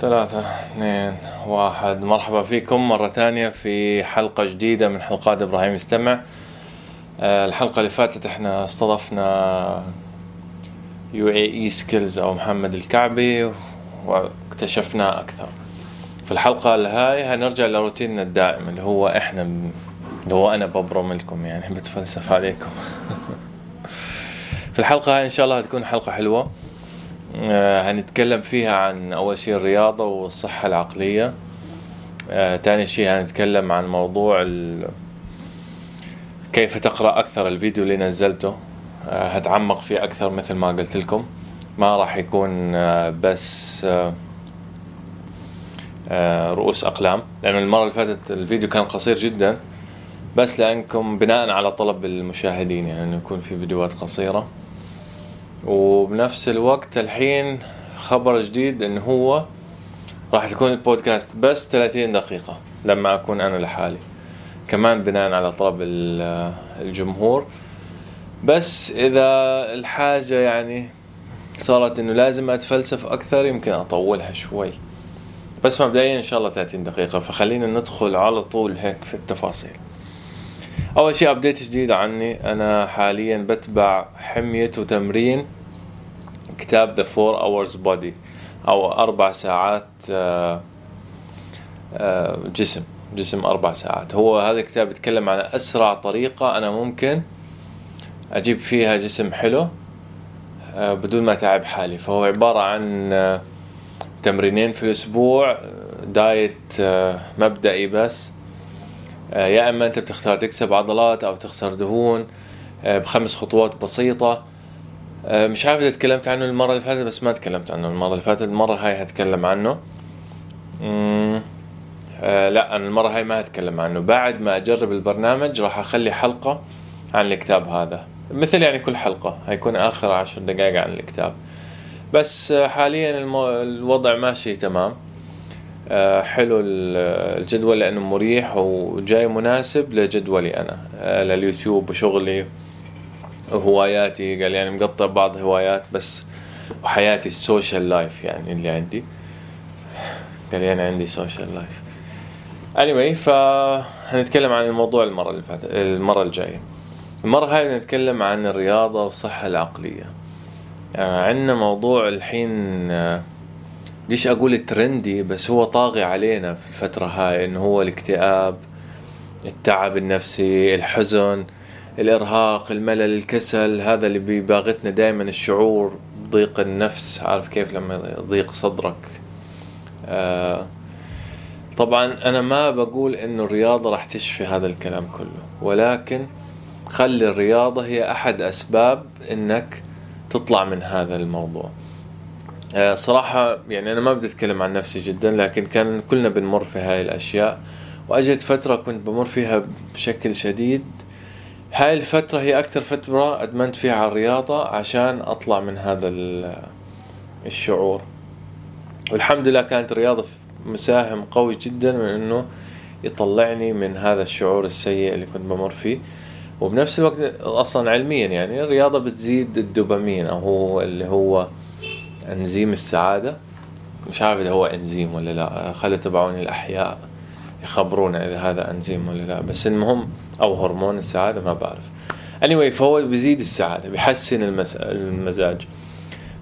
ثلاثة اثنين واحد. مرحبا فيكم مرة ثانية في حلقة جديدة من حلقات إبراهيم يستمع. آه، الحلقة اللي فاتت إحنا استضفنا UAE Skills أو محمد الكعبي واكتشفناه أكثر. في الحلقة الهاي هنرجع لروتيننا الدائم اللي هو إحنا اللي هو أنا ببرم لكم يعني بتفلسف عليكم. في الحلقة هاي إن شاء الله هتكون حلقة حلوة. هنتكلم فيها عن أول شيء الرياضة والصحة العقلية. آه، تاني شيء هنتكلم عن موضوع ال... كيف تقرأ أكثر الفيديو اللي نزلته. آه، هتعمق فيه أكثر مثل ما قلت لكم. ما راح يكون بس رؤوس أقلام لأن المرة اللي فاتت الفيديو كان قصير جدا. بس لأنكم بناء على طلب المشاهدين يعني يكون في فيديوهات قصيرة. وبنفس الوقت الحين خبر جديد انه هو راح تكون البودكاست بس 30 دقيقة لما أكون أنا لحالي. كمان بناء على طلب الجمهور. بس إذا الحاجة يعني صارت إنه لازم أتفلسف أكثر يمكن أطولها شوي. بس مبدئيا إن شاء الله 30 دقيقة فخلينا ندخل على طول هيك في التفاصيل. أول شيء ابديت جديد عني. أنا حاليا بتبع حمية وتمرين. كتاب The Four Hours Body أو أربع ساعات آه، آه، جسم جسم أربع ساعات. هو هذا الكتاب يتكلم عن أسرع طريقة أنا ممكن أجيب فيها جسم حلو آه، بدون ما تعب حالي. فهو عبارة عن تمرينين في الأسبوع دايت مبدئي بس. يا إما أنت بتختار تكسب عضلات أو تخسر دهون بخمس خطوات بسيطة. آه، مش عارف إذا تكلمت عنه المرة اللي فاتت بس ما تكلمت عنه المرة اللي فاتت. المرة هاي هتكلم عنه. آه لا أنا المرة هاي ما هتكلم عنه. بعد ما أجرب البرنامج راح أخلي حلقة عن الكتاب هذا. مثل يعني كل حلقة. هيكون آخر عشر دقائق عن الكتاب. بس آه، حاليا المو... الوضع ماشي تمام. آه حلو الجدول لأنه مريح وجاي مناسب لجدولي أنا. آه لليوتيوب وشغلي. هواياتي قال يعني مقطع بعض هوايات بس وحياتي ال social life يعني اللي عندي. قال يعني عندي social life anyway فهنتكلم عن الموضوع المرة اللي فاتت المرة الجاية. المرة هاي نتكلم عن الرياضة والصحة العقلية. آه عندنا موضوع الحين آه ليش أقول ترندي بس هو طاغي علينا في الفترة هاي إنه هو الاكتئاب التعب النفسي الحزن. الإرهاق الملل الكسل هذا اللي بيباغتنا دائما الشعور ضيق النفس. عارف كيف لما يضيق صدرك؟ آه طبعا أنا ما بقول إنه الرياضة راح تشفي هذا الكلام كله ولكن خلي الرياضة هي أحد أسباب إنك تطلع من هذا الموضوع. آه صراحة يعني أنا ما بدي أتكلم عن نفسي جدا لكن كان كلنا بنمر في هاي الأشياء واجت فترة كنت بمر فيها بشكل شديد. هاي الفترة هي أكثر فترة أدمنت فيها على الرياضة عشان أطلع من هذا الشعور. والحمد لله كانت الرياضة مساهم قوي جدا من إنه يطلعني من هذا الشعور السيء اللي كنت بمر فيه. وبنفس الوقت أصلا علميا يعني الرياضة بتزيد الدوبامين أو هو اللي هو أنزيم السعادة. مش عارف إذا هو أنزيم ولا لا خلي تبعوني الأحياء. يخبرونا إذا هذا أنزيم ولا لا بس المهم أو هرمون السعادة ما بعرف. Anyway فهو بيزيد السعادة بيحسن المزاج.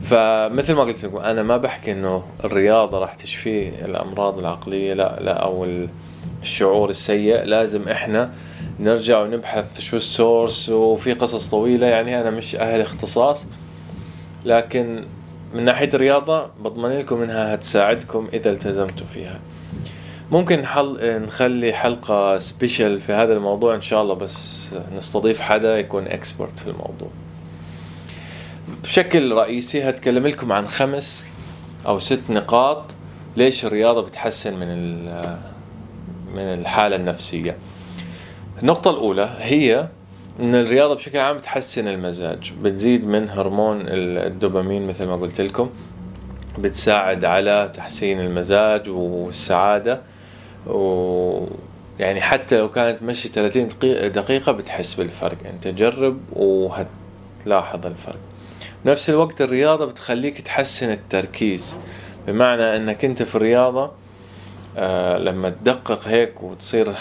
فمثل ما قلت لكم أنا ما بحكي إنه الرياضة راح تشفي الأمراض العقلية لا لا أو الشعور السيء. لازم إحنا نرجع ونبحث شو ال source وفي قصص طويلة يعني أنا مش أهل اختصاص. لكن من ناحية الرياضة بضمن لكم إنها هتساعدكم إذا التزمتوا فيها. ممكن حل نخلي حلقة special في هذا الموضوع إن شاء الله بس نستضيف حدا يكون expert في الموضوع. بشكل رئيسي هتكلم لكم عن خمس أو ست نقاط ليش الرياضة بتحسن من من الحالة النفسية. النقطة الأولى هي إن الرياضة بشكل عام بتحسن المزاج بتزيد من هرمون الدوبامين مثل ما قلت لكم بتساعد على تحسين المزاج والسعادة. و يعني حتى لو كانت مشي 30 دقيقة بتحس بالفرق. انت جرب وهتلاحظ الفرق. نفس الوقت الرياضة بتخليك تحسن التركيز. بمعنى إنك أنت في الرياضة آه لما تدقق هيك وتصير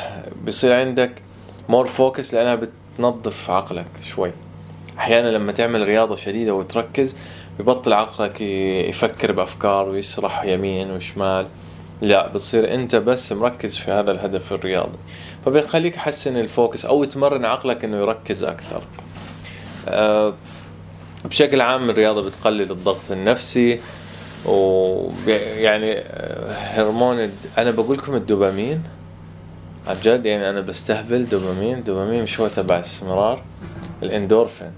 بصير عندك more focus لأنها بتنظف عقلك شوي. أحيانا لما تعمل رياضة شديدة وتركز ببطل عقلك يفكر بأفكار ويسرح يمين وشمال. لا بتصير أنت بس مركز في هذا الهدف الرياضي. فبيخليك حسن ال focus أو تمرن عقلك إنه يركز أكثر. أه بشكل عام الرياضة بتقلل الضغط النفسي ويعني هرمون أنا بقول لكم الدوبامين. عن جد يعني أنا بستهبل دوبامين دوبامين مش هو تبع الاستمرار الإندورفين.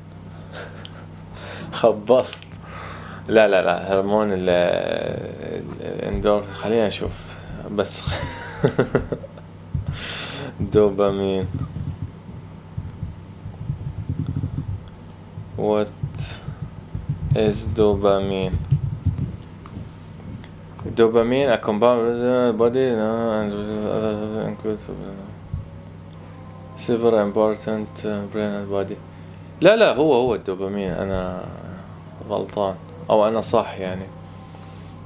خبصت. لا لا لا هرمون الاندور خليني أشوف. بس. دوبامين. وات از دوبامين دوبامين اكمباوند بودي سيفر امبورتنت برين بودي لا لا هو هو الدوبامين. أنا غلطان. أو أنا صح يعني.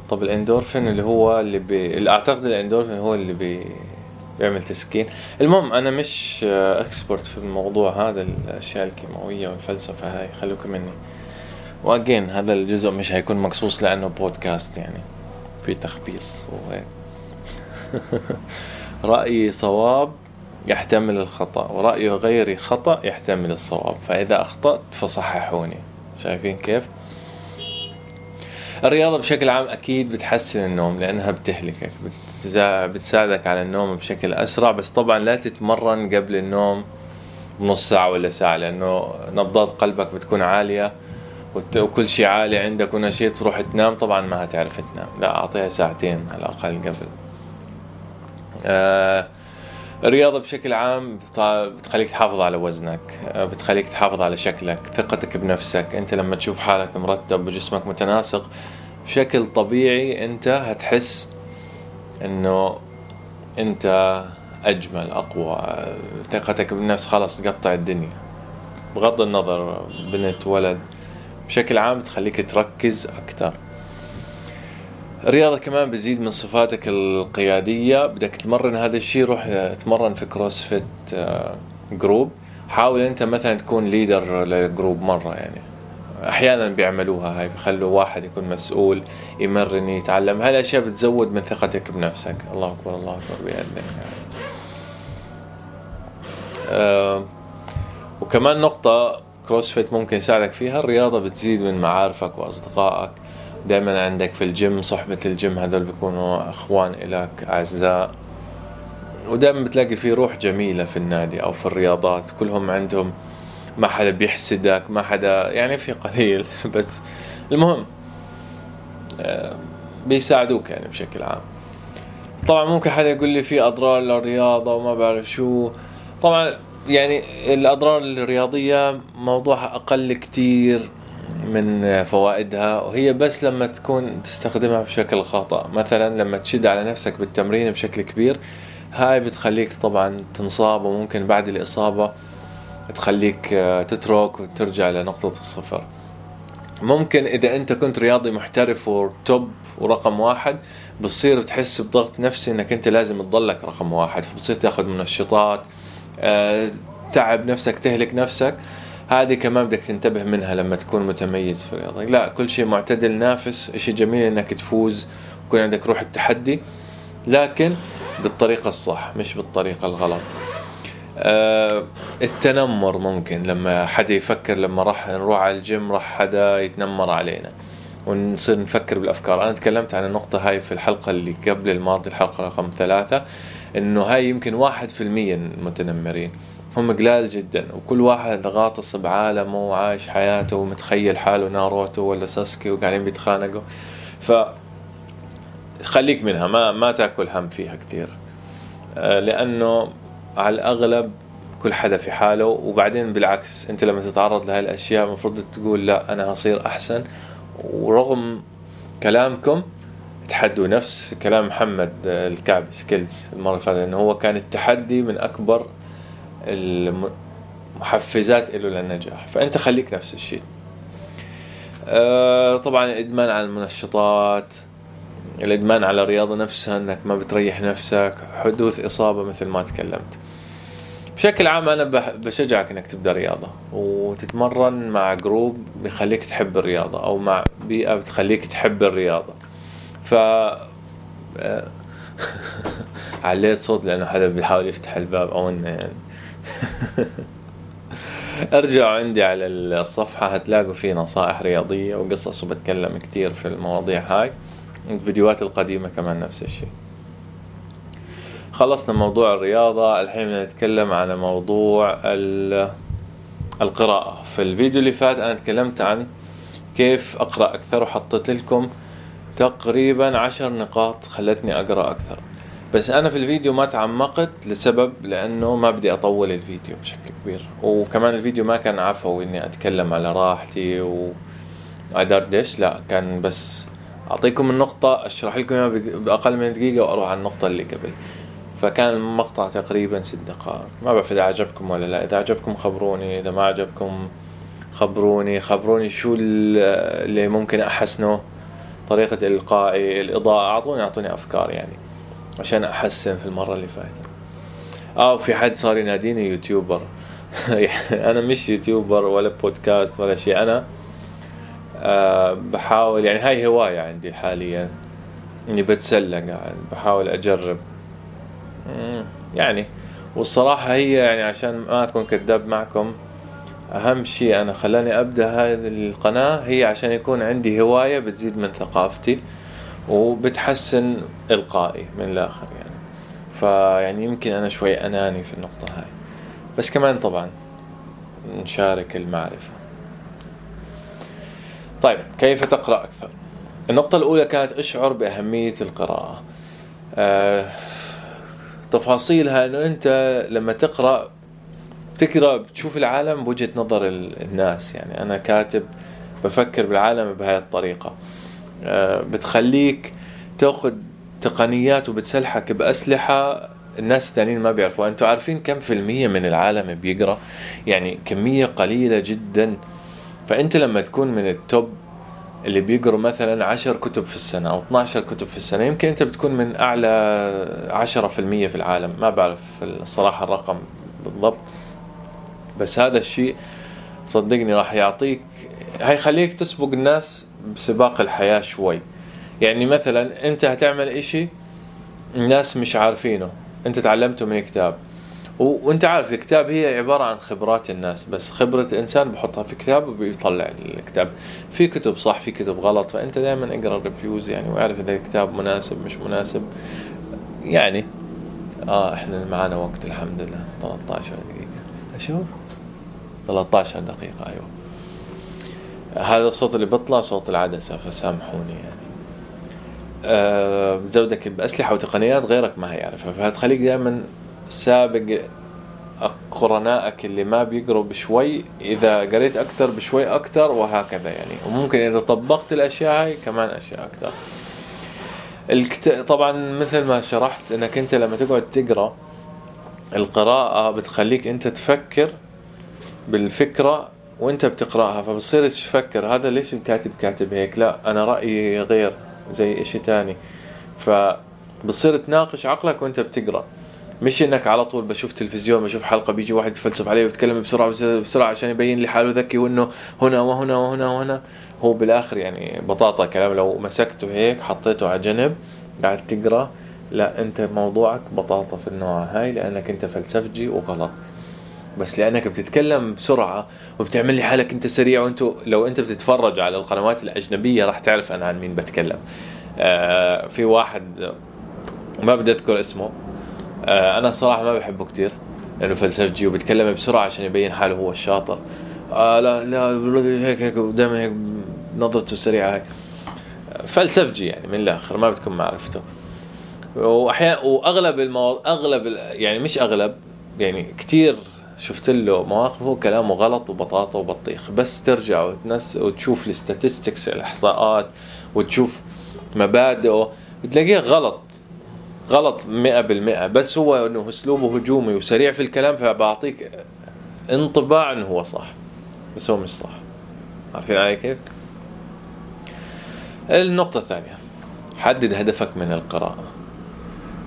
طب الإندورفين اللي هو اللي بي... أعتقد الإندورفين هو اللي بي... بيعمل تسكين. المهم أنا مش اكسبرت في الموضوع هذا الأشياء الكيماوية والفلسفة هاي خلوكم مني. وأجين هذا الجزء مش هيكون مقصوص لأنه بودكاست يعني في تخبيص وهيك. رأيي صواب يحتمل الخطأ ورأي غيري خطأ يحتمل الصواب فإذا أخطأت فصححوني. شايفين كيف؟ الرياضة بشكل عام أكيد بتحسن النوم لأنها بتهلكك بتساعدك على النوم بشكل أسرع بس طبعا لا تتمرن قبل النوم بنص ساعة ولا ساعة لأنه نبضات قلبك بتكون عالية وكل شيء عالي عندك ونشيط تروح تنام طبعا ما هتعرف تنام لا أعطيها ساعتين على الأقل قبل. آه الرياضة بشكل عام بتخليك تحافظ على وزنك بتخليك تحافظ على شكلك ثقتك بنفسك. أنت لما تشوف حالك مرتب وجسمك متناسق بشكل طبيعي أنت هتحس إنه أنت أجمل أقوى ثقتك بالنفس خلاص تقطع الدنيا. بغض النظر بنت ولد بشكل عام بتخليك تركز أكثر. الرياضة كمان بتزيد من صفاتك القيادية. بدك تمرن هذا الشيء روح تمرن في CrossFit group حاول أنت مثلا تكون leader ل group مرة يعني. أحيانا بيعملوها هاي بخلوا واحد يكون مسؤول يمرن يتعلم. هاي الأشياء بتزود من ثقتك بنفسك. الله أكبر الله أكبر بيأذن يعني. أه وكمان نقطة CrossFit ممكن يساعدك فيها الرياضة بتزيد من معارفك وأصدقائك. دائما عندك في الجيم صحبة الجيم هذول بيكونوا أخوان إلك أعزاء. ودائما بتلاقي في روح جميلة في النادي أو في الرياضات كلهم عندهم ما حدا بيحسدك ما حدا يعني في قليل بس المهم بيساعدوك يعني بشكل عام. طبعا ممكن حدا يقول لي في أضرار للرياضة وما بعرف شو. طبعا يعني الأضرار الرياضية موضوعها أقل كتير. من فوائدها وهي بس لما تكون تستخدمها بشكل خاطئ مثلا لما تشد على نفسك بالتمرين بشكل كبير هاي بتخليك طبعا تنصاب وممكن بعد الإصابة تخليك تترك وترجع لنقطة الصفر. ممكن إذا أنت كنت رياضي محترف وتوب ورقم واحد بتصير تحس بضغط نفسي إنك أنت لازم تضلك رقم واحد فبتصير تاخذ منشطات تعب نفسك تهلك نفسك. هذه كمان بدك تنتبه منها لما تكون متميز في الرياضة. لا كل شيء معتدل نافس شيء جميل إنك تفوز ويكون عندك روح التحدي لكن بالطريقة الصح مش بالطريقة الغلط. آه التنمر ممكن لما حدا يفكر لما راح نروح على الجيم راح حدا يتنمر علينا. ونصير نفكر بالأفكار. أنا تكلمت عن النقطة هاي في الحلقة اللي قبل الماضي الحلقة رقم ثلاثة إنه هاي يمكن واحد في المية المتنمرين هم قلال جدا وكل واحد غاطس بعالمه وعايش حياته ومتخيل حاله ناروتو ولا ساسكي وقاعدين بيتخانقوا. ف خليك منها ما ما تاكل هم فيها كثير لأنه على الأغلب كل حدا في حاله وبعدين بالعكس أنت لما تتعرض لهي الأشياء المفروض تقول لا أنا هصير أحسن. ورغم كلامكم تحدوا نفس كلام محمد الكعبي سكيلز المرة اللي فاتت إنه هو كان التحدي من أكبر المحفزات له للنجاح. فأنت خليك نفس الشيء. أه طبعا الادمان على المنشطات الإدمان على الرياضه نفسها إنك ما بتريح نفسك حدوث إصابة مثل ما تكلمت. بشكل عام أنا بشجعك إنك تبدأ رياضة وتتمرن مع جروب بيخليك تحب الرياضة أو مع بيئة بتخليك تحب الرياضة. ف عليت صوت لأنه حدا بيحاول يفتح الباب أو إنه يعني ارجعوا عندي على الصفحة هتلاقوا في نصائح رياضية وقصص وبتكلم كتير في المواضيع هاي الفيديوهات القديمة كمان نفس الشيء. خلصنا موضوع الرياضة الحين نتكلم على موضوع القراءة. في الفيديو اللي فات أنا تكلمت عن كيف أقرأ أكثر وحطيت لكم تقريبا عشر نقاط خلتني أقرأ أكثر. بس أنا في الفيديو ما تعمقت لسبب لأنه ما بدي أطول الفيديو بشكل كبير. وكمان الفيديو ما كان عفوي إني أتكلم على راحتي و أدردش لا كان بس أعطيكم النقطة أشرح لكم إياها بأقل من دقيقة وأروح على النقطة اللي قبل. فكان المقطع تقريبا ست دقائق. ما بعرف إذا عجبكم ولا لا. إذا عجبكم خبروني إذا ما عجبكم خبروني. خبروني شو اللي ممكن أحسنه طريقة إلقائي الإضاءة أعطوني أعطوني أفكار يعني. عشان أحسن في المرة اللي فاتت. آه في حد صار يناديني يوتيوبر. أنا مش يوتيوبر ولا بودكاست ولا شيء. أنا أه بحاول يعني هاي هواية عندي حاليا. إني بتسلى قاعد بحاول أجرب. يعني والصراحة هي يعني عشان ما أكون كذاب معكم أهم شيء أنا خلاني أبدأ هذه القناة هي عشان يكون عندي هواية بتزيد من ثقافتي. وبتحسن إلقائي من الآخر يعني. فيعني يمكن أنا شوي أناني في النقطة هاي. بس كمان طبعا نشارك المعرفة. طيب كيف تقرأ أكثر؟ النقطة الأولى كانت أشعر بأهمية القراءة. أه تفاصيلها أنه أنت لما تقرأ تقرأ بتشوف العالم بوجهة نظر الناس يعني. أنا كاتب بفكر بالعالم بهاي الطريقة. أه بتخليك تاخذ تقنيات وبتسلحك بأسلحة الناس الثانيين ما بيعرفوا أنتوا عارفين كم في المية من العالم بيقرأ؟ يعني كمية قليلة جدا. فأنت لما تكون من التوب اللي بيقروا مثلا عشر كتب في السنة أو 12 كتب في السنة يمكن أنت بتكون من أعلى عشرة في المية في العالم. ما بعرف الصراحة الرقم بالضبط. بس هذا الشيء صدقني راح يعطيك هيخليك تسبق الناس بسباق الحياة شوي. يعني مثلا أنت هتعمل إشي الناس مش عارفينه أنت تعلمته من كتاب. وأنت عارف الكتاب هي عبارة عن خبرات الناس بس خبرة إنسان بحطها في كتاب وبيطلع الكتاب. في كتب صح في كتب غلط فأنت دائما أقرأ الريفيوز يعني وأعرف إذا الكتاب مناسب مش مناسب. يعني آه إحنا معانا وقت الحمد لله 13 دقيقة. أشوف؟ 13 دقيقة أيوه. هذا الصوت اللي بيطلع صوت العدسة فسامحوني يعني. آه بتزودك بأسلحة وتقنيات غيرك ما هيعرفها فهتخليك دائما سابق قرنائك اللي ما بيقروا بشوي إذا قريت أكثر بشوي أكثر وهكذا يعني. وممكن إذا طبقت الأشياء هاي كمان أشياء أكثر الكت... طبعا مثل ما شرحت إنك أنت لما تقعد تقرأ القراءة بتخليك أنت تفكر بالفكرة وانت بتقراها فبتصير تفكر هذا ليش الكاتب كاتب هيك؟ لا أنا رأيي غير زي إشي تاني. فبتصير تناقش عقلك وانت بتقرأ. مش إنك على طول بشوف تلفزيون بشوف حلقة بيجي واحد يتفلسف عليه ويتكلم بسرعة بسرعة عشان يبين لي حاله ذكي وإنه هنا وهنا وهنا وهنا. هو بالآخر يعني بطاطا كلام لو مسكته هيك حطيته على جنب قاعد تقرأ لا أنت موضوعك بطاطا في النوع هاي لأنك أنت فلسفجي وغلط. بس لأنك بتتكلم بسرعة وبتعمل لي حالك أنت سريع وأنتو لو أنت بتتفرج على القنوات الأجنبية راح تعرف أنا عن مين بتكلم. آه في واحد ما بدي أذكر اسمه. آه، أنا صراحة ما بحبه كثير لأنه فلسفجي وبيتكلم بسرعة عشان يبين حاله هو الشاطر. آه لا لا هيك هيك ودائما هيك نظرته سريعة هيك. فلسفجي يعني من الآخر ما بتكون معرفته وأحيانا وأغلب المواضيع أغلب يعني مش أغلب يعني كثير شفت له مواقف هو كلامه غلط وبطاطا وبطيخ. بس ترجع وتنس وتشوف الستاتستكس الإحصاءات وتشوف مبادئه. بتلاقيه غلط. غلط مئة بالمئة. بس هو إنه أسلوبه هجومي وسريع في الكلام فبعطيك انطباع إنه هو صح. بس هو مش صح. عارفين علي كيف؟ النقطة الثانية. حدد هدفك من القراءة.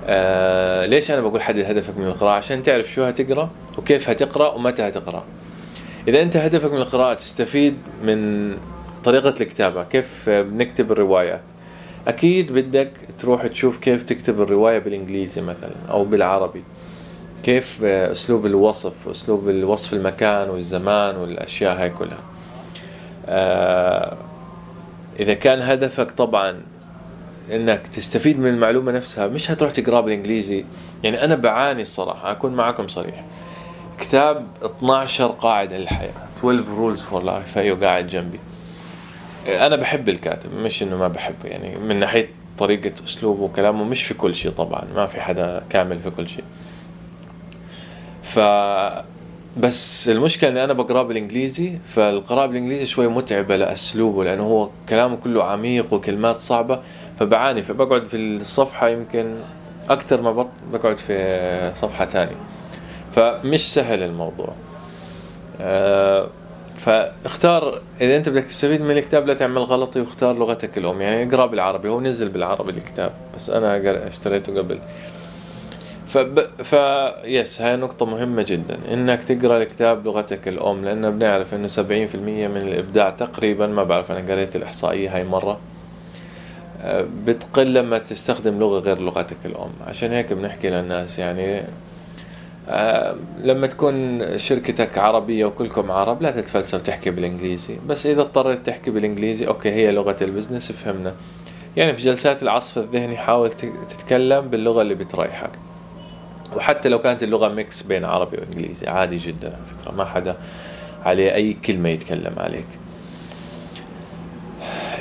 آه ليش أنا بقول حدد هدفك من القراءة؟ عشان تعرف شو هتقرأ وكيف هتقرأ ومتى هتقرأ. إذا أنت هدفك من القراءة تستفيد من طريقة الكتابة كيف بنكتب الروايات. أكيد بدك تروح تشوف كيف تكتب الرواية بالإنجليزي مثلا أو بالعربي. كيف أسلوب الوصف أسلوب الوصف المكان والزمان والأشياء هاي كلها. آه إذا كان هدفك طبعا إنك تستفيد من المعلومة نفسها مش هتروح تقرأ بالإنجليزي. يعني أنا بعاني الصراحة أكون معكم صريح. كتاب 12 قاعدة للحياة 12 rules for life هيو قاعد جنبي. أنا بحب الكاتب مش إنه ما بحبه يعني من ناحية طريقة أسلوبه وكلامه مش في كل شيء طبعا ما في حدا كامل في كل شيء. ف بس المشكلة إني أنا بقراه بالإنجليزي فالقراءة بالإنجليزي شوي متعبة لأسلوبه لأنه هو كلامه كله عميق وكلمات صعبة. فبعاني. فبقعد في الصفحة يمكن أكثر ما بقعد في صفحة تانية فمش سهل الموضوع. أه فاختار إذا أنت بدك تستفيد من الكتاب لا تعمل غلطي واختار لغتك الأم. يعني اقرأ بالعربي هو نزل بالعربي الكتاب بس أنا اشتريته قبل. فب... ف yes هاي نقطة مهمة جدا. إنك تقرأ الكتاب بلغتك الأم لأن بنعرف إنه 70% من الإبداع تقريبا ما بعرف أنا قريت الإحصائية هاي مرة. آه، بتقل لما تستخدم لغة غير لغتك الأم. عشان هيك بنحكي للناس يعني آه لما تكون شركتك عربية وكلكم عرب لا تتفلسف تحكي بالإنجليزي. بس إذا اضطريت تحكي بالإنجليزي okay هي لغة ال business فهمنا. يعني في جلسات العصف الذهني حاول تتكلم باللغة اللي بتريحك. وحتى لو كانت اللغة mix بين عربي وإنجليزي عادي جدا على فكرة. ما حدا عليه أي كلمة يتكلم عليك.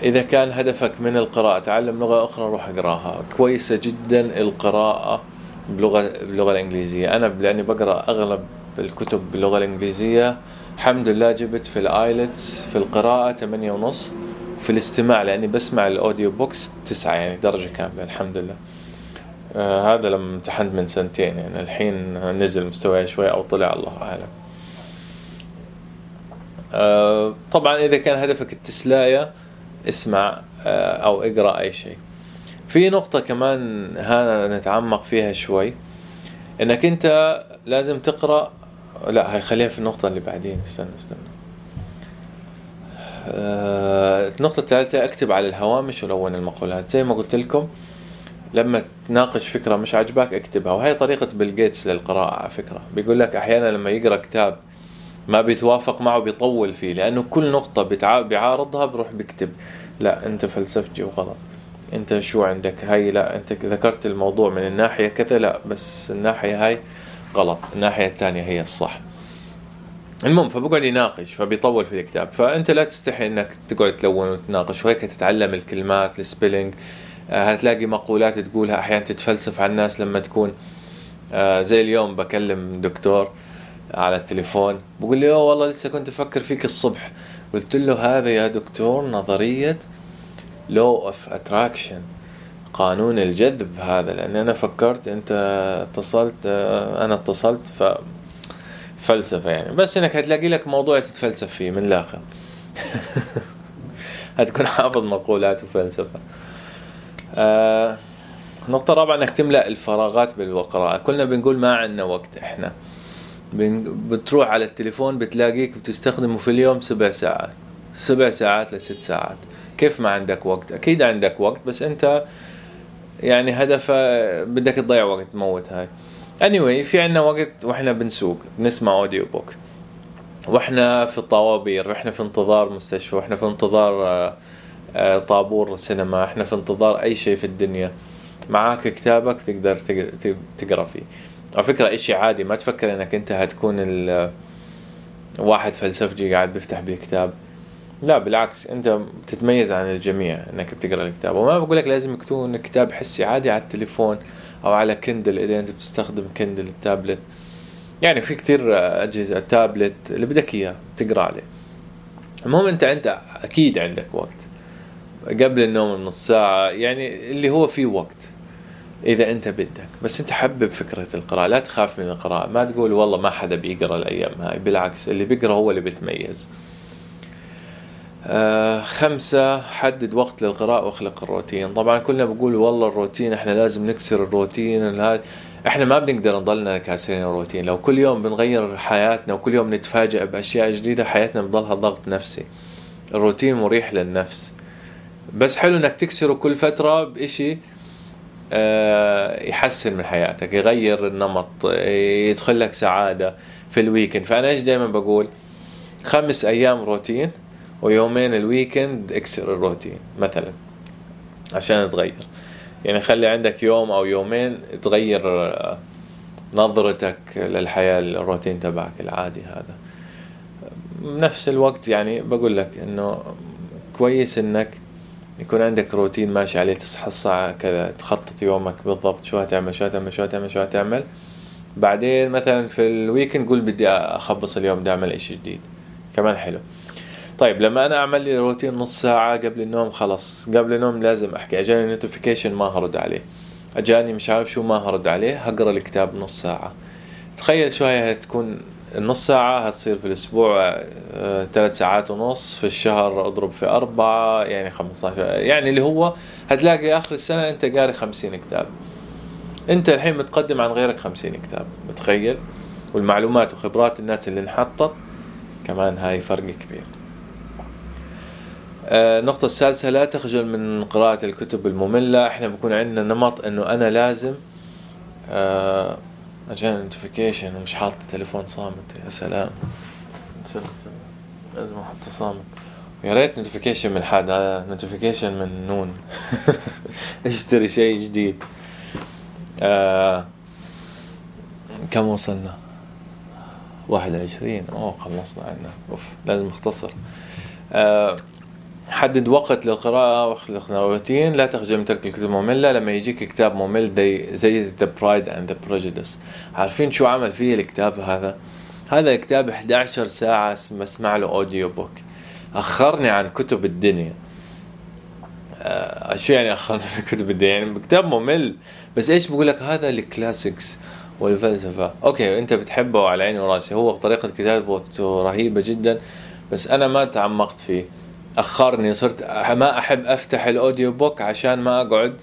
إذا كان هدفك من القراءة تعلم لغة أخرى روح اقرأها. كويسة جدا القراءة بلغة باللغة الإنجليزية. أنا لأني بقرأ أغلب الكتب باللغة الإنجليزية. الحمد لله جبت في ال IELTS في القراءة ثمانية ونص في الاستماع لأني بسمع ال audio books تسعة يعني درجة كاملة الحمد لله. آه هذا لما امتحنت من سنتين يعني الحين نزل مستواي شوي أو طلع الله أعلم. آه طبعا إذا كان هدفك التسلاية اسمع آه أو اقرأ أي شيء. في نقطة كمان هذا نتعمق فيها شوي إنك أنت لازم تقرأ لا هاي خليها في النقطة اللي بعدين استنى استنى. آه النقطة الثالثة اكتب على الهوامش ولون المقولات. زي ما قلت لكم لما تناقش فكرة مش عاجباك اكتبها. وهي طريقة بيل جيتس للقراءة على فكرة. بيقول لك أحيانا لما يقرأ كتاب ما بيتوافق معه بيطول فيه لأنه كل نقطة بيعارضها بروح بيكتب. لا أنت فلسفتي وغلط. أنت شو عندك؟ هاي لا أنت ذكرت الموضوع من الناحية كذا لا بس الناحية هاي غلط. الناحية الثانية هي الصح. المهم فبقعد يناقش فبيطول في الكتاب. فأنت لا تستحي إنك تقعد تلون وتناقش وهيك تتعلم الكلمات ال spelling آه، هتلاقي مقولات تقولها أحيانا تتفلسف على الناس لما تكون. آه، زي اليوم بكلم دكتور. على التليفون بقول لي أوه والله لسه كنت أفكر فيك الصبح. قلت له هذا يا دكتور نظرية law of attraction قانون الجذب هذا لأن أنا فكرت أنت اتصلت أنا اتصلت ف فلسفة يعني. بس إنك هتلاقي لك موضوع تتفلسف فيه من الآخر. هتكون حافظ مقولات وفلسفة. آه نقطة رابعة إنك تملأ الفراغات بالقراءة كلنا بنقول ما عندنا وقت إحنا. بتروح على التليفون بتلاقيك بتستخدمه في اليوم سبع ساعات. سبع ساعات لست ساعات. كيف ما عندك وقت؟ أكيد عندك وقت بس أنت يعني هدف بدك تضيع وقت تموت هاي. Anyway في عنا وقت وإحنا بنسوق بنسمع audio book وإحنا في الطوابير وإحنا في انتظار مستشفى وإحنا في انتظار آه آه، طابور سينما إحنا في انتظار أي شيء في الدنيا. معاك كتابك تقدر تقرأ فيه. على فكرة إشي عادي ما تفكر إنك أنت هتكون واحد فلسفجي قاعد بيفتح بالكتاب. لا بالعكس أنت بتتميز عن الجميع إنك بتقرأ الكتاب. وما بقول لك لازم يكون كتاب حسي عادي على التليفون أو على Kindle إذا أنت بتستخدم Kindle التابلت. يعني في كتير أجهزة تابلت اللي بدك إياه تقرا عليه. المهم أنت انت أكيد عندك وقت. قبل النوم بنص ساعة يعني اللي هو فيه وقت. إذا أنت بدك. بس أنت حبب فكرة القراءة. لا تخاف من القراءة. ما تقول والله ما حدا بيقرأ الأيام هاي. بالعكس اللي بيقرأ هو اللي بيتميز. آه خمسة حدد وقت للقراءة واخلق الروتين. طبعا كلنا بقول والله الروتين إحنا لازم نكسر الروتين. إحنا ما بنقدر نضلنا كاسرين الروتين. لو كل يوم بنغير حياتنا وكل يوم نتفاجئ بأشياء جديدة حياتنا بضلها ضغط نفسي. الروتين مريح للنفس. بس حلو إنك تكسره كل فترة بإشي يحسن من حياتك يغير النمط يدخل لك سعادة في ال weekend فأنا إيش دائما بقول؟ خمس أيام روتين ويومين ال weekend اكسر الروتين مثلا عشان تغير. يعني خلي عندك يوم أو يومين تغير آه، نظرتك للحياة الروتين تبعك العادي هذا. بنفس الوقت يعني بقول لك إنه كويس إنك يكون عندك روتين ماشي عليه تصحى الساعة كذا تخطط يومك بالضبط شو هتعمل شو هتعمل شو هتعمل شو هتعمل. بعدين مثلا في ال weekend قول بدي أخبص اليوم بدي أعمل إشي جديد. كمان حلو. طيب لما أنا أعمل لي روتين نص ساعة قبل النوم خلص قبل النوم لازم أحكي. أجاني notification ما هرد عليه. أجاني مش عارف شو ما هرد عليه هقرأ الكتاب نص ساعة. تخيل شو هي تكون النص ساعة هتصير في الأسبوع آه، ثلاث ساعات ونص في الشهر أضرب في أربعة يعني 15 يعني اللي هو هتلاقي آخر السنة أنت قاري خمسين كتاب. أنت الحين متقدم عن غيرك خمسين كتاب متخيل؟ والمعلومات وخبرات الناس اللي انحطت كمان هاي فرق كبير. آه، النقطة السادسة لا تخجل من قراءة الكتب المملة. إحنا بكون عندنا نمط إنه أنا لازم آه اجاني notification ومش حاطط التليفون صامت. يا سلام. سلام سلام. لازم أحطه صامت. يا ريت notification من حد. هذا notification من نون. اشتري شيء جديد. آه كم وصلنا؟ واحد وعشرين. أوه خلصنا عنا. أوف لازم أختصر. آه حدد وقت للقراءة واخلق روتين لا تخجل من ترك الكتب المملة لما يجيك كتاب ممل زي The Pride and the Prejudice. عارفين شو عمل فيه الكتاب هذا؟ هذا الكتاب 11 ساعة بسمع له audio book أخرني عن كتب الدنيا. آه شو يعني أخرني في كتب الدنيا؟ يعني كتاب ممل بس إيش بقول لك؟ هذا ال classics والفلسفة. okay أنت بتحبه على عيني وراسي. هو طريقة كتابته رهيبة جدا بس أنا ما تعمقت فيه. أخرني صرت ما أحب أفتح ال audio book عشان ما أقعد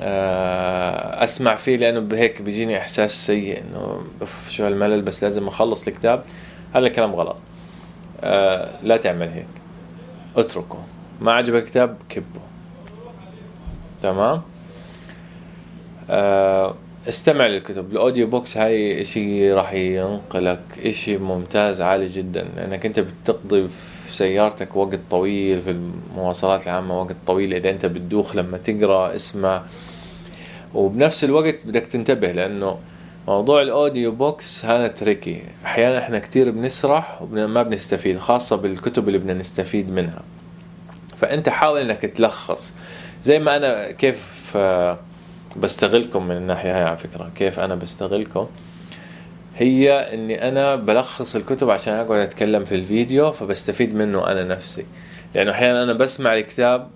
آه، أسمع فيه لأنه بهيك بيجيني إحساس سيء إنه اف شو هالملل بس لازم أخلص الكتاب. هذا الكلام غلط. آه، لا تعمل هيك. اتركه. ما عجبك الكتاب؟ كبه. تمام؟ آه، استمع للكتب. ال audio books هاي إشي راح ينقلك إشي ممتاز عالي جدا لأنك أنت بتقضي في سيارتك وقت طويل في المواصلات العامة وقت طويل إذا أنت بتدوخ لما تقرأ اسمع وبنفس الوقت بدك تنتبه لأنه موضوع ال audio books هذا tricky. أحيانا إحنا كتير بنسرح وما بنستفيد خاصة بالكتب اللي بدنا نستفيد منها. فأنت حاول إنك تلخص. زي ما أنا كيف آه، بستغلكم من الناحية هاي على فكرة. كيف أنا بستغلكم؟ هي إني أنا بلخص الكتب عشان أقعد أتكلم في الفيديو فبستفيد منه أنا نفسي. لأنه أحيانا أنا بسمع الكتاب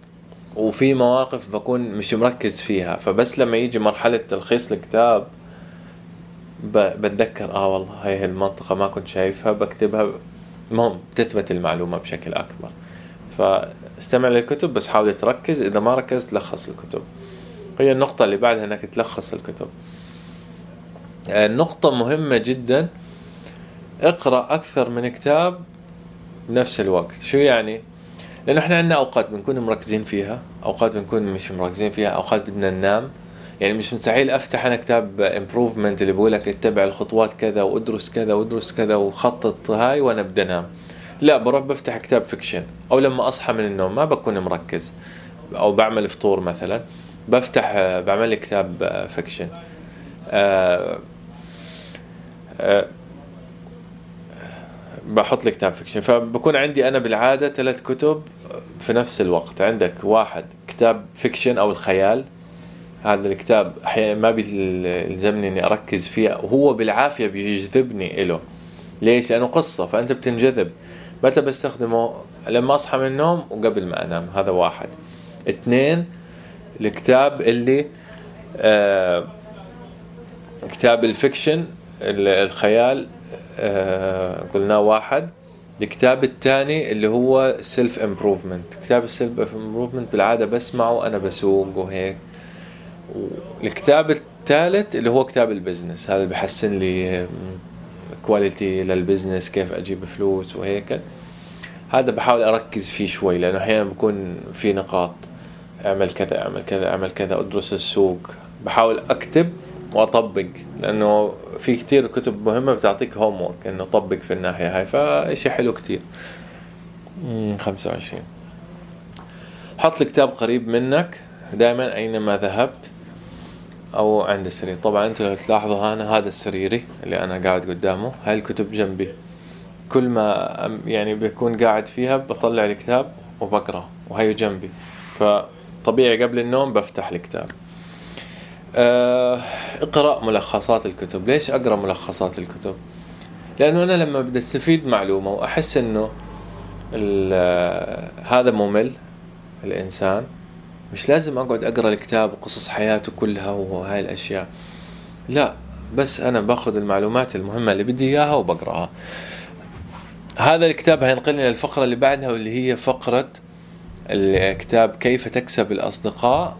وفي مواقف بكون مش مركز فيها فبس لما يجي مرحلة تلخيص الكتاب بتذكر آه والله هاي المنطقة ما كنت شايفها بكتبها المهم بتثبت المعلومة بشكل أكبر. فاستمع للكتب بس حاول تركز إذا ما ركزت لخص الكتب. هي النقطة اللي بعدها إنك تلخص الكتب. نقطة مهمة جدا. اقرأ أكثر من كتاب بنفس الوقت. شو يعني؟ لأنه إحنا عندنا أوقات بنكون مركزين فيها أوقات بنكون مش مركزين فيها أوقات بدنا ننام. يعني مش مستحيل أفتح أنا كتاب improvement اللي بقول لك اتبع الخطوات كذا وادرس كذا وادرس كذا وخطط هاي وأنا بدي أنام. لا بروح بفتح كتاب fiction أو لما أصحى من النوم ما بكون مركز. أو بعمل فطور مثلا. بفتح بعمل لي كتاب fiction آه بحط لي كتاب fiction. فبكون عندي أنا بالعادة ثلاث كتب في نفس الوقت. عندك واحد كتاب fiction أو الخيال. هذا الكتاب أحيانا ما بيلزمني إني أركز فيه. وهو بالعافية بيجذبني له ليش؟ لأنه قصة فأنت بتنجذب. متى بستخدمه؟ لما أصحى من النوم وقبل ما أنام. هذا واحد. اثنين الكتاب اللي آه كتاب ال fiction الخيال آه، قلنا واحد. الكتاب الثاني اللي هو self improvement كتاب ال self improvement بالعادة بسمعه وأنا بسوق وهيك. الكتاب الثالث اللي هو كتاب ال business هذا بحسن لي quality لل business كيف أجيب فلوس وهيك. هذا بحاول أركز فيه شوي لأنه أحيانا بكون في نقاط. أعمل كذا أعمل كذا أعمل كذا أدرس السوق. بحاول أكتب وأطبق لأنه في كتير كتب مهمة بتعطيك homework إنه طبق في الناحية هاي فإشي حلو كتير. خمسة وعشرين. حط الكتاب قريب منك دائما أينما ذهبت أو عند السرير. طبعا أنتوا لو تلاحظوا أنا هذا سريري اللي أنا قاعد قدامه هاي الكتب جنبي. كل ما يعني بكون قاعد فيها بطلع الكتاب وبقرأ وهي جنبي. فطبيعي قبل النوم بفتح الكتاب. اقرأ ملخصات الكتب. ليش أقرأ ملخصات الكتب؟ لأنه أنا لما بدي استفيد معلومة وأحس إنه هذا ممل الإنسان مش لازم أقعد أقرأ الكتاب وقصص حياته كلها وهاي الأشياء. لا بس أنا باخذ المعلومات المهمة اللي بدي إياها وبقرأها. هذا الكتاب هينقلني للفقرة اللي بعدها واللي هي فقرة الكتاب كيف تكسب الأصدقاء.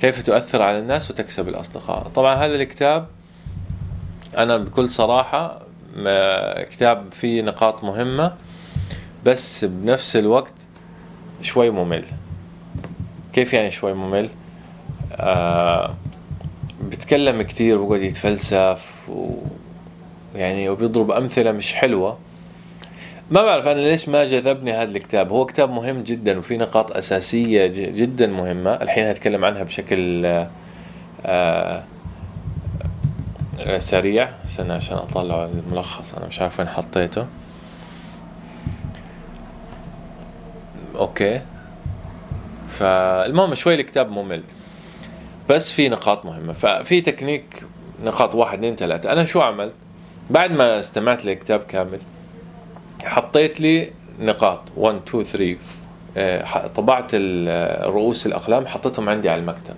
كيف تؤثر على الناس وتكسب الأصدقاء. طبعا هذا الكتاب أنا بكل صراحة كتاب فيه نقاط مهمة بس بنفس الوقت شوي ممل. كيف يعني شوي ممل؟ آه بيتكلم كتير وبقعد يتفلسف و يعني وبيضرب أمثلة مش حلوة. ما بعرف أنا ليش ما جذبني هذا الكتاب. هو كتاب مهم جدا وفي نقاط أساسية جدا مهمة. الحين هتكلم عنها بشكل آه سريع. استنى عشان أطلع الملخص. أنا مش عارف وين حطيته. okay. فالمهم شوي الكتاب ممل. بس في نقاط مهمة. ففي تكنيك نقاط واحد اثنين ثلاثة. أنا شو عملت؟ بعد ما استمعت للكتاب كامل حطيت لي نقاط. 1 2 3 طبعت رؤوس الأقلام حطيتهم عندي على المكتب.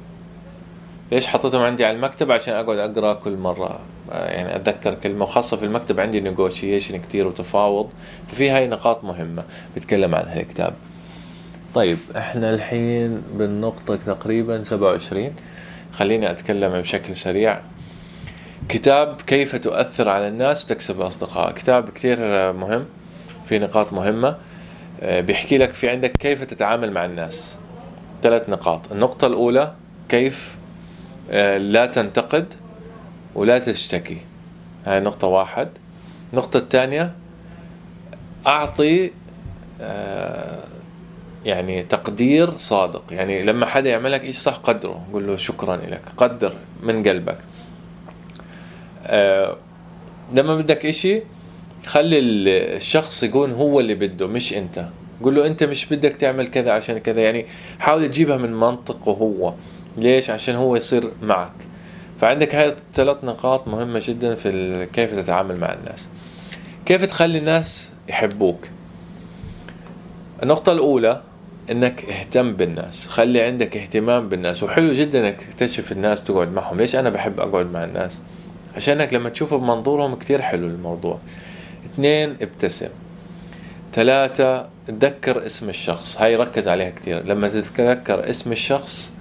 ليش حطيتهم عندي على المكتب؟ عشان أقعد أقرأ كل مرة. آه، يعني أتذكر كلمة وخاصة في المكتب عندي نيغوشيشن كتير وتفاوض. ففي هاي نقاط مهمة بتكلم عنها الكتاب. طيب إحنا الحين بالنقطة تقريبا 27 خليني أتكلم بشكل سريع. كتاب كيف تؤثر على الناس وتكسب أصدقاء. كتاب كتير مهم. في نقاط مهمة. آه، بيحكي لك في عندك كيف تتعامل مع الناس. ثلاث نقاط. النقطة الأولى كيف آه، لا تنتقد ولا تشتكي. هاي نقطة واحد. النقطة الثانية أعطي آه، يعني تقدير صادق. يعني لما حدا يعمل لك صح قدره. قول له شكرا لك. قدر من قلبك. لما بدك إشي خلي الشخص يكون هو اللي بده مش أنت. قول له أنت مش بدك تعمل كذا عشان كذا. يعني حاول تجيبها من منطقه هو. ليش؟ عشان هو يصير معك. فعندك هاي الثلاث نقاط مهمة جدا في كيف تتعامل مع الناس. كيف تخلي الناس يحبوك؟ النقطة الأولى إنك اهتم بالناس. خلي عندك اهتمام بالناس. وحلو جدا إنك تكتشف الناس تقعد معهم. ليش أنا بحب أقعد مع الناس؟ عشانك لما تشوفه بمنظورهم كتير حلو الموضوع. اثنين ابتسم. ثلاثة تذكر اسم الشخص. هاي ركز عليها كثير لما تتذكر اسم الشخص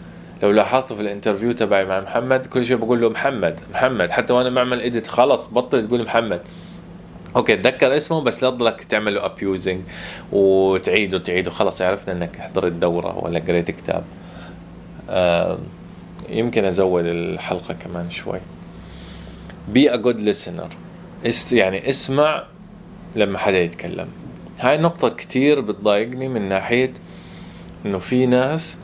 لو لاحظت في ال interview تبعي مع محمد كل شيء بقول له محمد محمد حتى وأنا بعمل edit خلص بطل تقول محمد. okay تذكر اسمه بس لا تضلك تعمل له abusing وتعيده تعيده خلص عرفنا إنك حضرت دورة ولا قريت كتاب. آه يمكن أزود الحلقة كمان شوي. Be a good listener. يعني اسمع لما حدا يتكلم. هاي النقطة كتير بتضايقني من ناحية إنه في ناس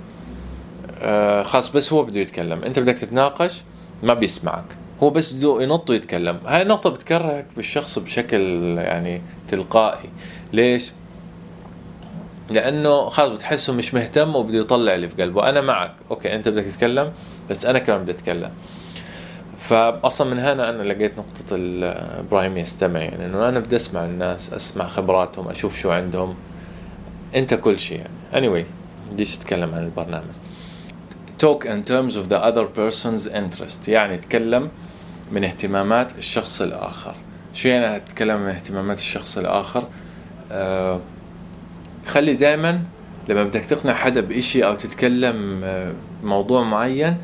آه خاص بس هو بده يتكلم. أنت بدك تتناقش ما بيسمعك. هو بس بده ينط ويتكلم. هاي النقطة بتكرهك بالشخص بشكل يعني تلقائي. ليش؟ لأنه خلص بتحسه مش مهتم وبده يطلع اللي في قلبه. أنا معك. أوكي أنت بدك تتكلم بس أنا كمان بدي أتكلم. فاصلا من هنا أنا لقيت نقطة إبراهيم يستمع يعني إنه أنا بدي أسمع الناس أسمع خبراتهم أشوف شو عندهم. أنت كل شيء يعني. Anyway بديش أتكلم عن البرنامج. Talk in terms of the other person's interest. يعني تكلم من اهتمامات الشخص الآخر. شو يعني أتكلم من اهتمامات الشخص الآخر؟ آه، خلي دائما لما بدك تقنع حدا بإشي أو تتكلم آه، موضوع معين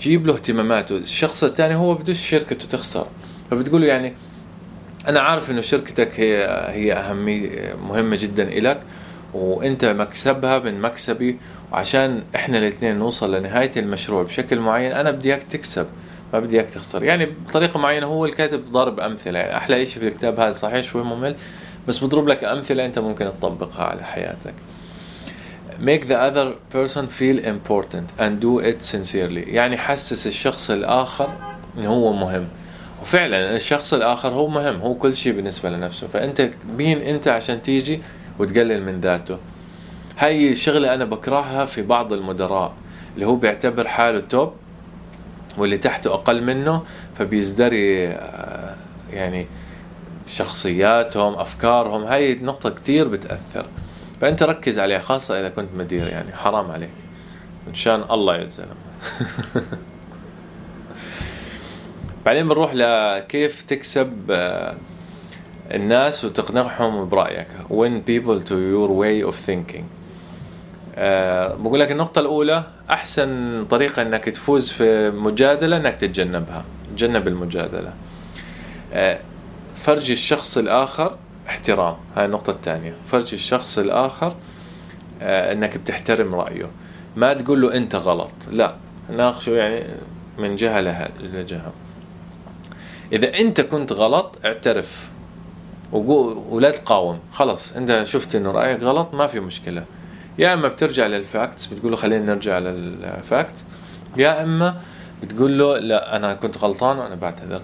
جيب له اهتماماته. الشخص الثاني هو بدوش شركته تخسر. فبتقول له يعني أنا عارف إنه شركتك هي هي أهمية مهمة جدا إلك وأنت مكسبها من مكسبي وعشان إحنا الإثنين نوصل لنهاية المشروع بشكل معين أنا بدي إياك تكسب ما بدي اياك تخسر. يعني بطريقة معينة هو الكاتب ضارب أمثلة. يعني أحلى شيء في الكتاب هذا صحيح شوي ممل بس بضرب لك أمثلة أنت ممكن تطبقها على حياتك. Make the other person feel important and do it sincerely. يعني حسس الشخص الآخر إنه هو مهم. وفعلا الشخص الآخر هو مهم. هو كل شيء بالنسبة لنفسه. فأنت مين أنت عشان تيجي وتقلل من ذاته. هاي الشغلة أنا بكرهها في بعض المدراء. اللي هو بيعتبر حاله توب واللي تحته أقل منه. فبيزدري آه، يعني شخصياتهم أفكارهم. هاي النقطة كتير بتأثر. فأنت ركز عليها خاصة إذا كنت مدير يعني حرام عليك. مشان الله يا زلمة بعدين بنروح لكيف تكسب آه، الناس وتقنعهم برأيك. Win people to your way of thinking. أه بقول لك النقطة الأولى أحسن طريقة إنك تفوز في مجادلة إنك تتجنبها. تجنب المجادلة. أه فرج الشخص الآخر احترام هاي النقطة الثانية. فرج الشخص الآخر أه إنك بتحترم رأيه. ما تقول له أنت غلط. لا ناقشه يعني من جهة لجهة. إذا أنت كنت غلط اعترف. ولا تقاوم. خلص أنت شفت إنه رأيك غلط ما في مشكلة. يا إما بترجع لل facts بتقول له خلينا نرجع لل facts. يا إما بتقول له لا أنا كنت غلطان وأنا بعتذر.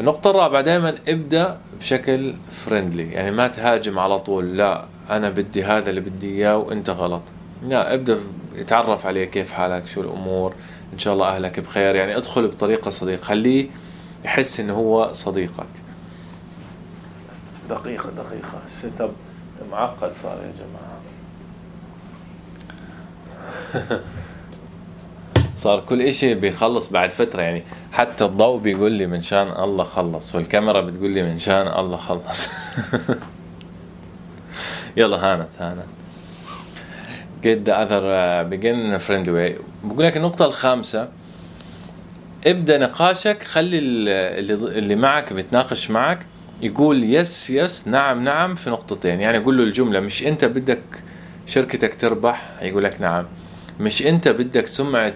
النقطة الرابعة دائما ابدأ بشكل friendly يعني ما تهاجم على طول لا أنا بدي هذا اللي بدي إياه وأنت غلط. لا ابدأ اتعرف عليه كيف حالك شو الأمور إن شاء الله أهلك بخير. يعني ادخل بطريقة صديق خليه يحس إنه هو صديقك. دقيقة دقيقة. ال setup معقد صار يا جماعة. صار كل إشي بيخلص بعد فترة يعني حتى الضوء بيقول لي من شان الله خلص والكاميرا بتقول لي من شان الله خلص. يلا هانت هانت. Get the other uh, begin in a friendly way. بقول لك النقطة الخامسة. ابدأ نقاشك خلي اللي, اللي معك بيتناقش معك يقول يس يس نعم نعم في نقطتين. يعني قول له الجملة مش أنت بدك شركتك تربح؟ يقول لك نعم. مش أنت بدك سمعة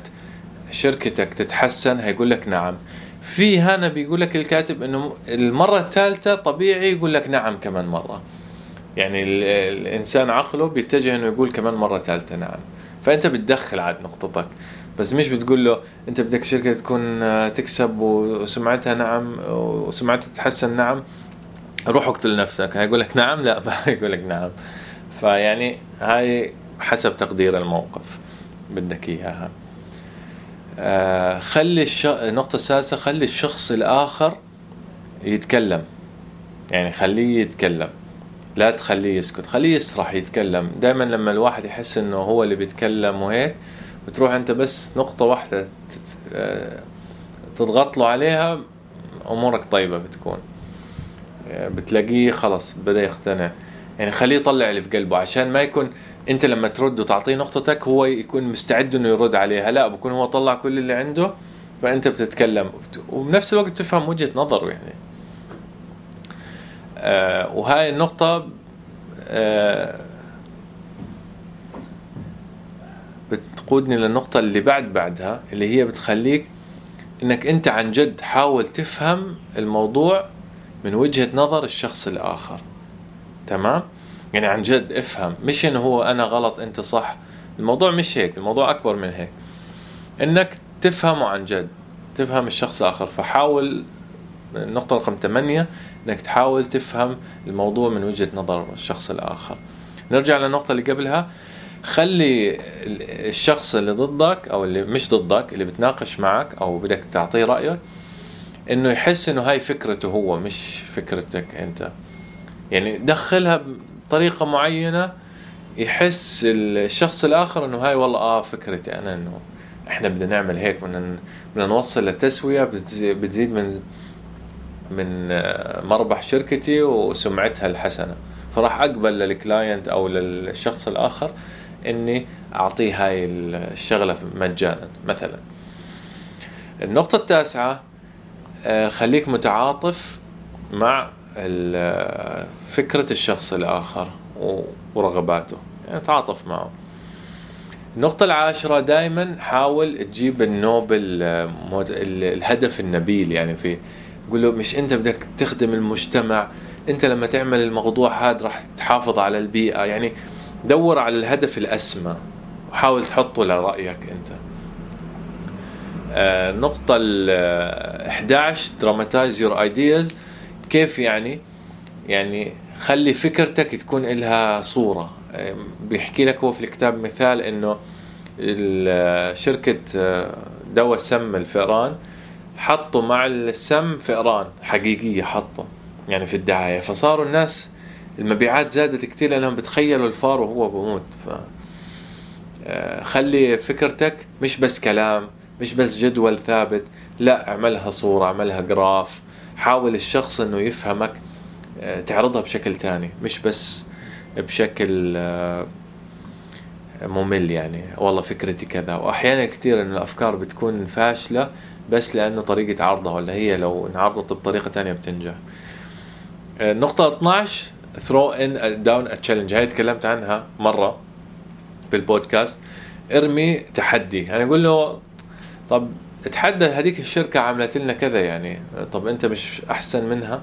شركتك تتحسن؟ هيقول لك نعم. في هنا بيقول لك الكاتب إنه المرة الثالثة طبيعي يقول لك نعم كمان مرة. يعني الإنسان عقله بيتجه إنه يقول كمان مرة ثالثة نعم. فأنت بتدخل عاد نقطتك. بس مش بتقول له أنت بدك شركة تكون تكسب وسمعتها نعم وسمعتها تتحسن نعم روح اقتل نفسك. هيقول لك نعم؟ لا هيقول لك نعم. فيعني هاي حسب تقدير الموقف. بدك إياها. آه خلي الش... النقطة السادسة خلي الشخص الآخر يتكلم. يعني خليه يتكلم. لا تخليه يسكت. خليه يسرح يتكلم. دائما لما الواحد يحس إنه هو اللي بيتكلم وهيك بتروح أنت بس نقطة واحدة آه، تضغط له عليها أمورك طيبة بتكون. آه، بتلاقيه خلص بدأ يقتنع. يعني خليه يطلع اللي في قلبه عشان ما يكون انت لما ترد وتعطيه نقطتك هو يكون مستعد إنه يرد عليها. لا بكون هو طلع كل اللي عنده فأنت بتتكلم. وبنفس الوقت تفهم وجهة نظره يعني. آه وهاي النقطة آه بتقودني للنقطة اللي بعد بعدها اللي هي بتخليك إنك أنت عن جد حاول تفهم الموضوع من وجهة نظر الشخص الآخر. تمام؟ يعني عن جد افهم. مش إنه هو أنا غلط أنت صح. الموضوع مش هيك الموضوع أكبر من هيك. إنك تفهمه عن جد تفهم الشخص الآخر. فحاول النقطة رقم ثمانية إنك تحاول تفهم الموضوع من وجهة نظر الشخص الآخر. نرجع للنقطة اللي قبلها. خلي الشخص اللي ضدك أو اللي مش ضدك اللي بتناقش معك أو بدك تعطيه رأيك إنه يحس إنه هاي فكرته هو مش فكرتك أنت. يعني دخلها بطريقة معينة يحس الشخص الآخر إنه هاي والله آه فكرتي أنا إنه إحنا بدنا نعمل هيك بدنا بدنا نوصل للتسوية بتزيد من من مربح شركتي وسمعتها الحسنة. فراح أقبل للكلاينت أو للشخص الآخر إني أعطيه هاي الشغلة مجانا. مثلا النقطة التاسعة آه، خليك متعاطف مع فكرة الشخص الآخر ورغباته. يعني تعاطف معه. النقطة العاشرة دائما حاول تجيب ال noble الهدف النبيل. يعني فيه قول له مش أنت بدك تخدم المجتمع أنت لما تعمل الموضوع هذا راح تحافظ على البيئة. يعني دور على الهدف الأسمى وحاول تحطه لرأيك أنت. النقطة ال 11 dramatize your ideas كيف يعني؟ يعني خلي فكرتك تكون لها صورة. بيحكي لك هو في الكتاب مثال إنه شركة آه، دواء سم الفئران حطوا مع السم فئران حقيقية حطوا يعني في الدعاية. فصاروا الناس المبيعات زادت كتير لأنهم بتخيلوا الفار وهو بموت. ف آه، خلي فكرتك مش بس كلام مش بس جدول ثابت لا اعملها صورة اعملها جراف. حاول الشخص إنه يفهمك آه، تعرضها بشكل تاني مش بس بشكل ممل يعني. والله فكرتي كذا. وأحيانا كثير إن الأفكار بتكون فاشلة بس لأنه طريقة عرضها ولا هي لو انعرضت بطريقة تانية بتنجح. النقطة 12 throw in down a challenge. هاي تكلمت عنها مرة بالبودكاست. ارمي تحدي. يعني أقول له طب اتحدى هذيك الشركة عملت لنا كذا يعني. طب أنت مش أحسن منها؟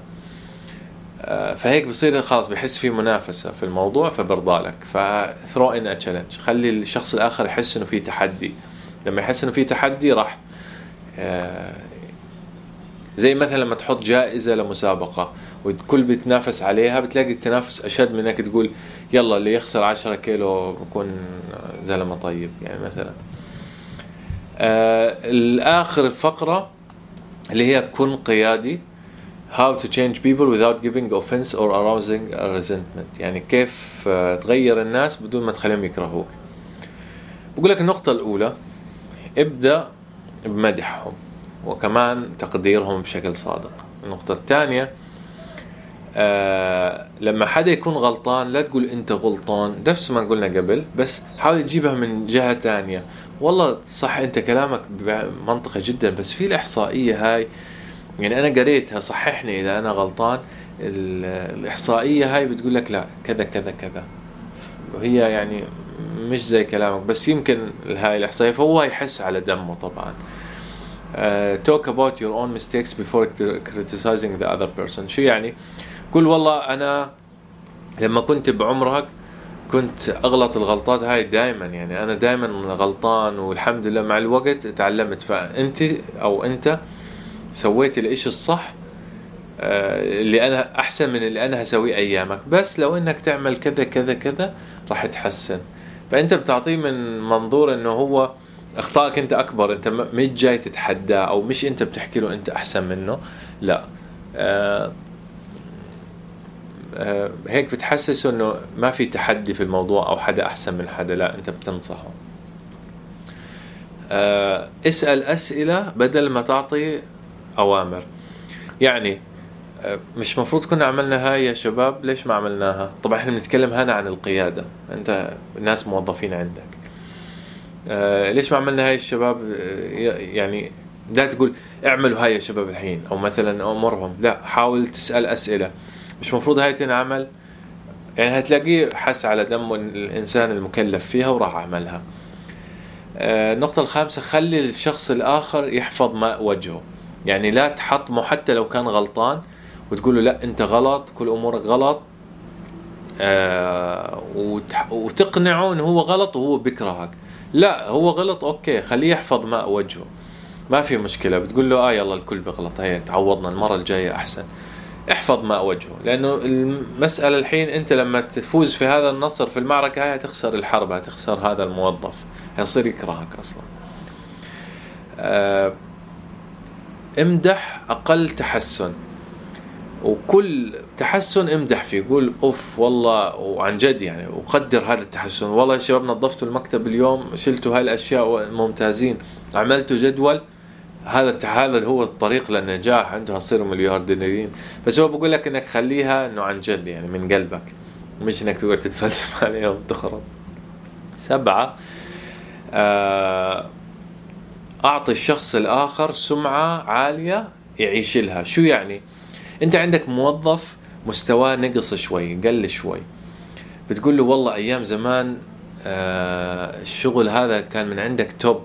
آه، فهيك بصير خلاص بحس في منافسة في الموضوع فبرضى لك. فثرو ان تشالنج خلي الشخص الآخر يحس إنه في تحدي. لما يحس إنه في تحدي راح آه، زي مثلا لما تحط جائزة لمسابقة والكل بيتنافس عليها بتلاقي التنافس أشد من إنك تقول يلا اللي يخسر عشرة كيلو بكون زلمة طيب يعني مثلا. آه الآخر الفقرة اللي هي كن قيادي how to change people without giving offense or arousing a resentment. يعني كيف آه، تغير الناس بدون ما تخليهم يكرهوك. بقول لك النقطة الأولى ابدأ بمدحهم وكمان تقديرهم بشكل صادق. النقطة الثانية آه لما حدا يكون غلطان لا تقول أنت غلطان نفس ما قلنا قبل بس حاول تجيبها من جهة تانية والله صح انت كلامك منطقي جدا بس في الإحصائية هاي يعني أنا قريتها صححني إذا أنا غلطان الإحصائية هاي بتقول لك لا كذا كذا كذا. وهي يعني مش زي كلامك بس يمكن هاي الإحصائية فهو يحس على دمه طبعا. uh, talk about your own mistakes before criticizing the other person. شو يعني؟ قول والله أنا لما كنت بعمرك كنت أغلط الغلطات هاي دائما يعني أنا دائما غلطان والحمد لله مع الوقت تعلمت. فأنت أو أنت سويت الإشي الصح آه، اللي أنا أحسن من اللي أنا هسويه أيامك. بس لو إنك تعمل كذا كذا كذا راح تحسن فأنت بتعطيه من منظور إنه هو أخطائك أنت أكبر أنت مش جاي تتحداه أو مش أنت بتحكي له أنت أحسن منه لا. آه هيك بتحسسه إنه ما في تحدي في الموضوع أو حدا أحسن من حدا لا أنت بتنصحه. آه اسأل أسئلة بدل ما تعطي أوامر. يعني آه، مش مفروض كنا عملنا هاي يا شباب ليش ما عملناها؟ طبعا إحنا بنتكلم هنا عن القيادة. أنت ناس موظفين عندك. آه ليش ما عملنا هاي الشباب آه، يعني لا تقول اعملوا هاي يا شباب الحين أو مثلا أمرهم. لا حاول تسأل أسئلة. مش مفروض هاي تنعمل. يعني هتلاقيه حس على دم الإنسان المكلف فيها وراح عملها. آه النقطة الخامسة خلي الشخص الآخر يحفظ ماء وجهه. يعني لا تحطمه حتى لو كان غلطان وتقول له لا أنت غلط كل أمورك غلط. آه وتقنعه انه هو غلط وهو بيكرهك. لا هو غلط أوكي خليه يحفظ ماء وجهه. ما في مشكلة. بتقول له آه يلا الكل بغلط هي تعوضنا المرة الجاية أحسن. احفظ ماء وجهه لأنه المسألة الحين أنت لما تفوز في هذا النصر في المعركة هاي هتخسر الحرب هتخسر هذا الموظف. هيصير يكرهك أصلا. آه امدح أقل تحسن. وكل تحسن امدح فيه قول أوف والله وعن جد يعني وقدر هذا التحسن. والله يا شباب نظفتوا المكتب اليوم شلتوا هاي الأشياء ممتازين. عملتوا جدول هذا هذا هو الطريق للنجاح. أنتوا هتصيروا مليارديرين. بس هو بقول لك إنك خليها إنه عن جد يعني من قلبك. مش إنك تقعد تتفلسف عليهم تخرب سبعة آه، أعطي الشخص الآخر سمعة عالية يعيش لها. شو يعني؟ أنت عندك موظف مستواه نقص شوي قل شوي. بتقول له والله أيام زمان آه، الشغل هذا كان من عندك توب.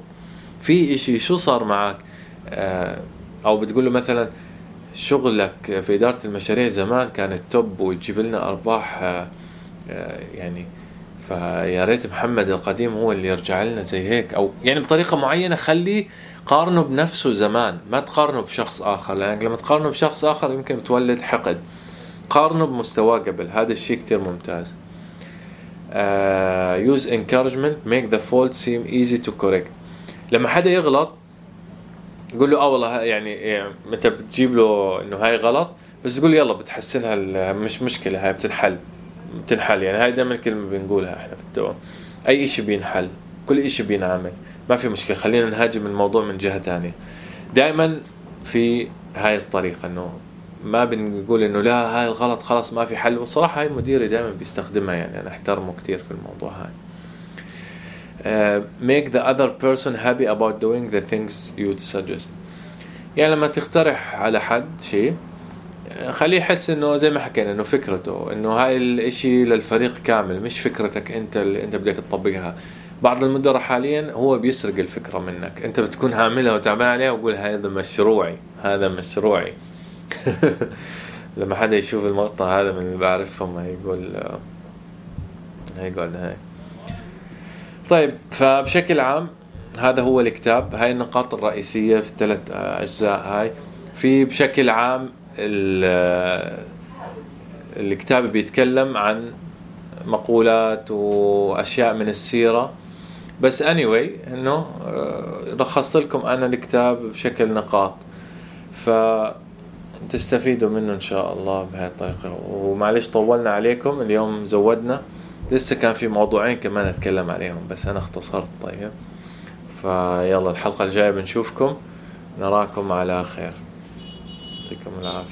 في إشي شو صار معك؟ أو بتقول له مثلا شغلك في إدارة المشاريع زمان كانت توب وتجيب لنا أرباح آه، يعني فيا ريت محمد القديم هو اللي يرجع لنا زي هيك. أو يعني بطريقة معينة خليه قارنه بنفسه زمان ما تقارنه بشخص آخر لأنك لما تقارنه بشخص آخر يمكن تولد حقد. قارنه بمستواه قبل هذا الشيء كتير ممتاز. uh, use encouragement make the fault seem easy to correct. لما حدا يغلط قول له آه والله يعني, يعني انت بتجيب له إنه هاي غلط؟ بس تقول يلا بتحسنها مش مشكلة هاي بتنحل بتنحل يعني هاي دائما كلمه بنقولها إحنا في الدوام. أي إشي بينحل كل إشي بينعمل ما في مشكلة خلينا نهاجم الموضوع من جهة تانية. دائما في هاي الطريقة إنه ما بنقول إنه لا هاي الغلط خلاص ما في حل والصراحة هاي مديري دائما بيستخدمها يعني أنا أحترمه كثير في الموضوع هاي. Uh, make the other person happy about doing the things you suggest. يعني لما تقترح على حد شيء خليه يحس إنه زي ما حكينا إنه فكرته إنه هاي الإشي للفريق كامل مش فكرتك أنت اللي أنت بدك تطبقها. بعض المدراء حاليا هو بيسرق الفكرة منك. أنت بتكون عاملها وتعبان عليها وقول هذا مشروعي هذا مشروعي. لما حدا يشوف المقطع هذا من اللي بعرفهم هيقول هيقول هاي طيب فبشكل عام هذا هو الكتاب هاي النقاط الرئيسية في الثلاث أجزاء هاي. في بشكل عام الكتاب بيتكلم عن مقولات وأشياء من السيرة. بس anyway إنه لخصت لكم أنا الكتاب بشكل نقاط. ف تستفيدوا منه إن شاء الله بهاي الطريقة. ومعلش طولنا عليكم اليوم زودنا. لسه كان في موضوعين كمان أتكلم عليهم بس أنا اختصرت طيب. فيلا الحلقة الجاية بنشوفكم نراكم على خير. يعطيكم العافية.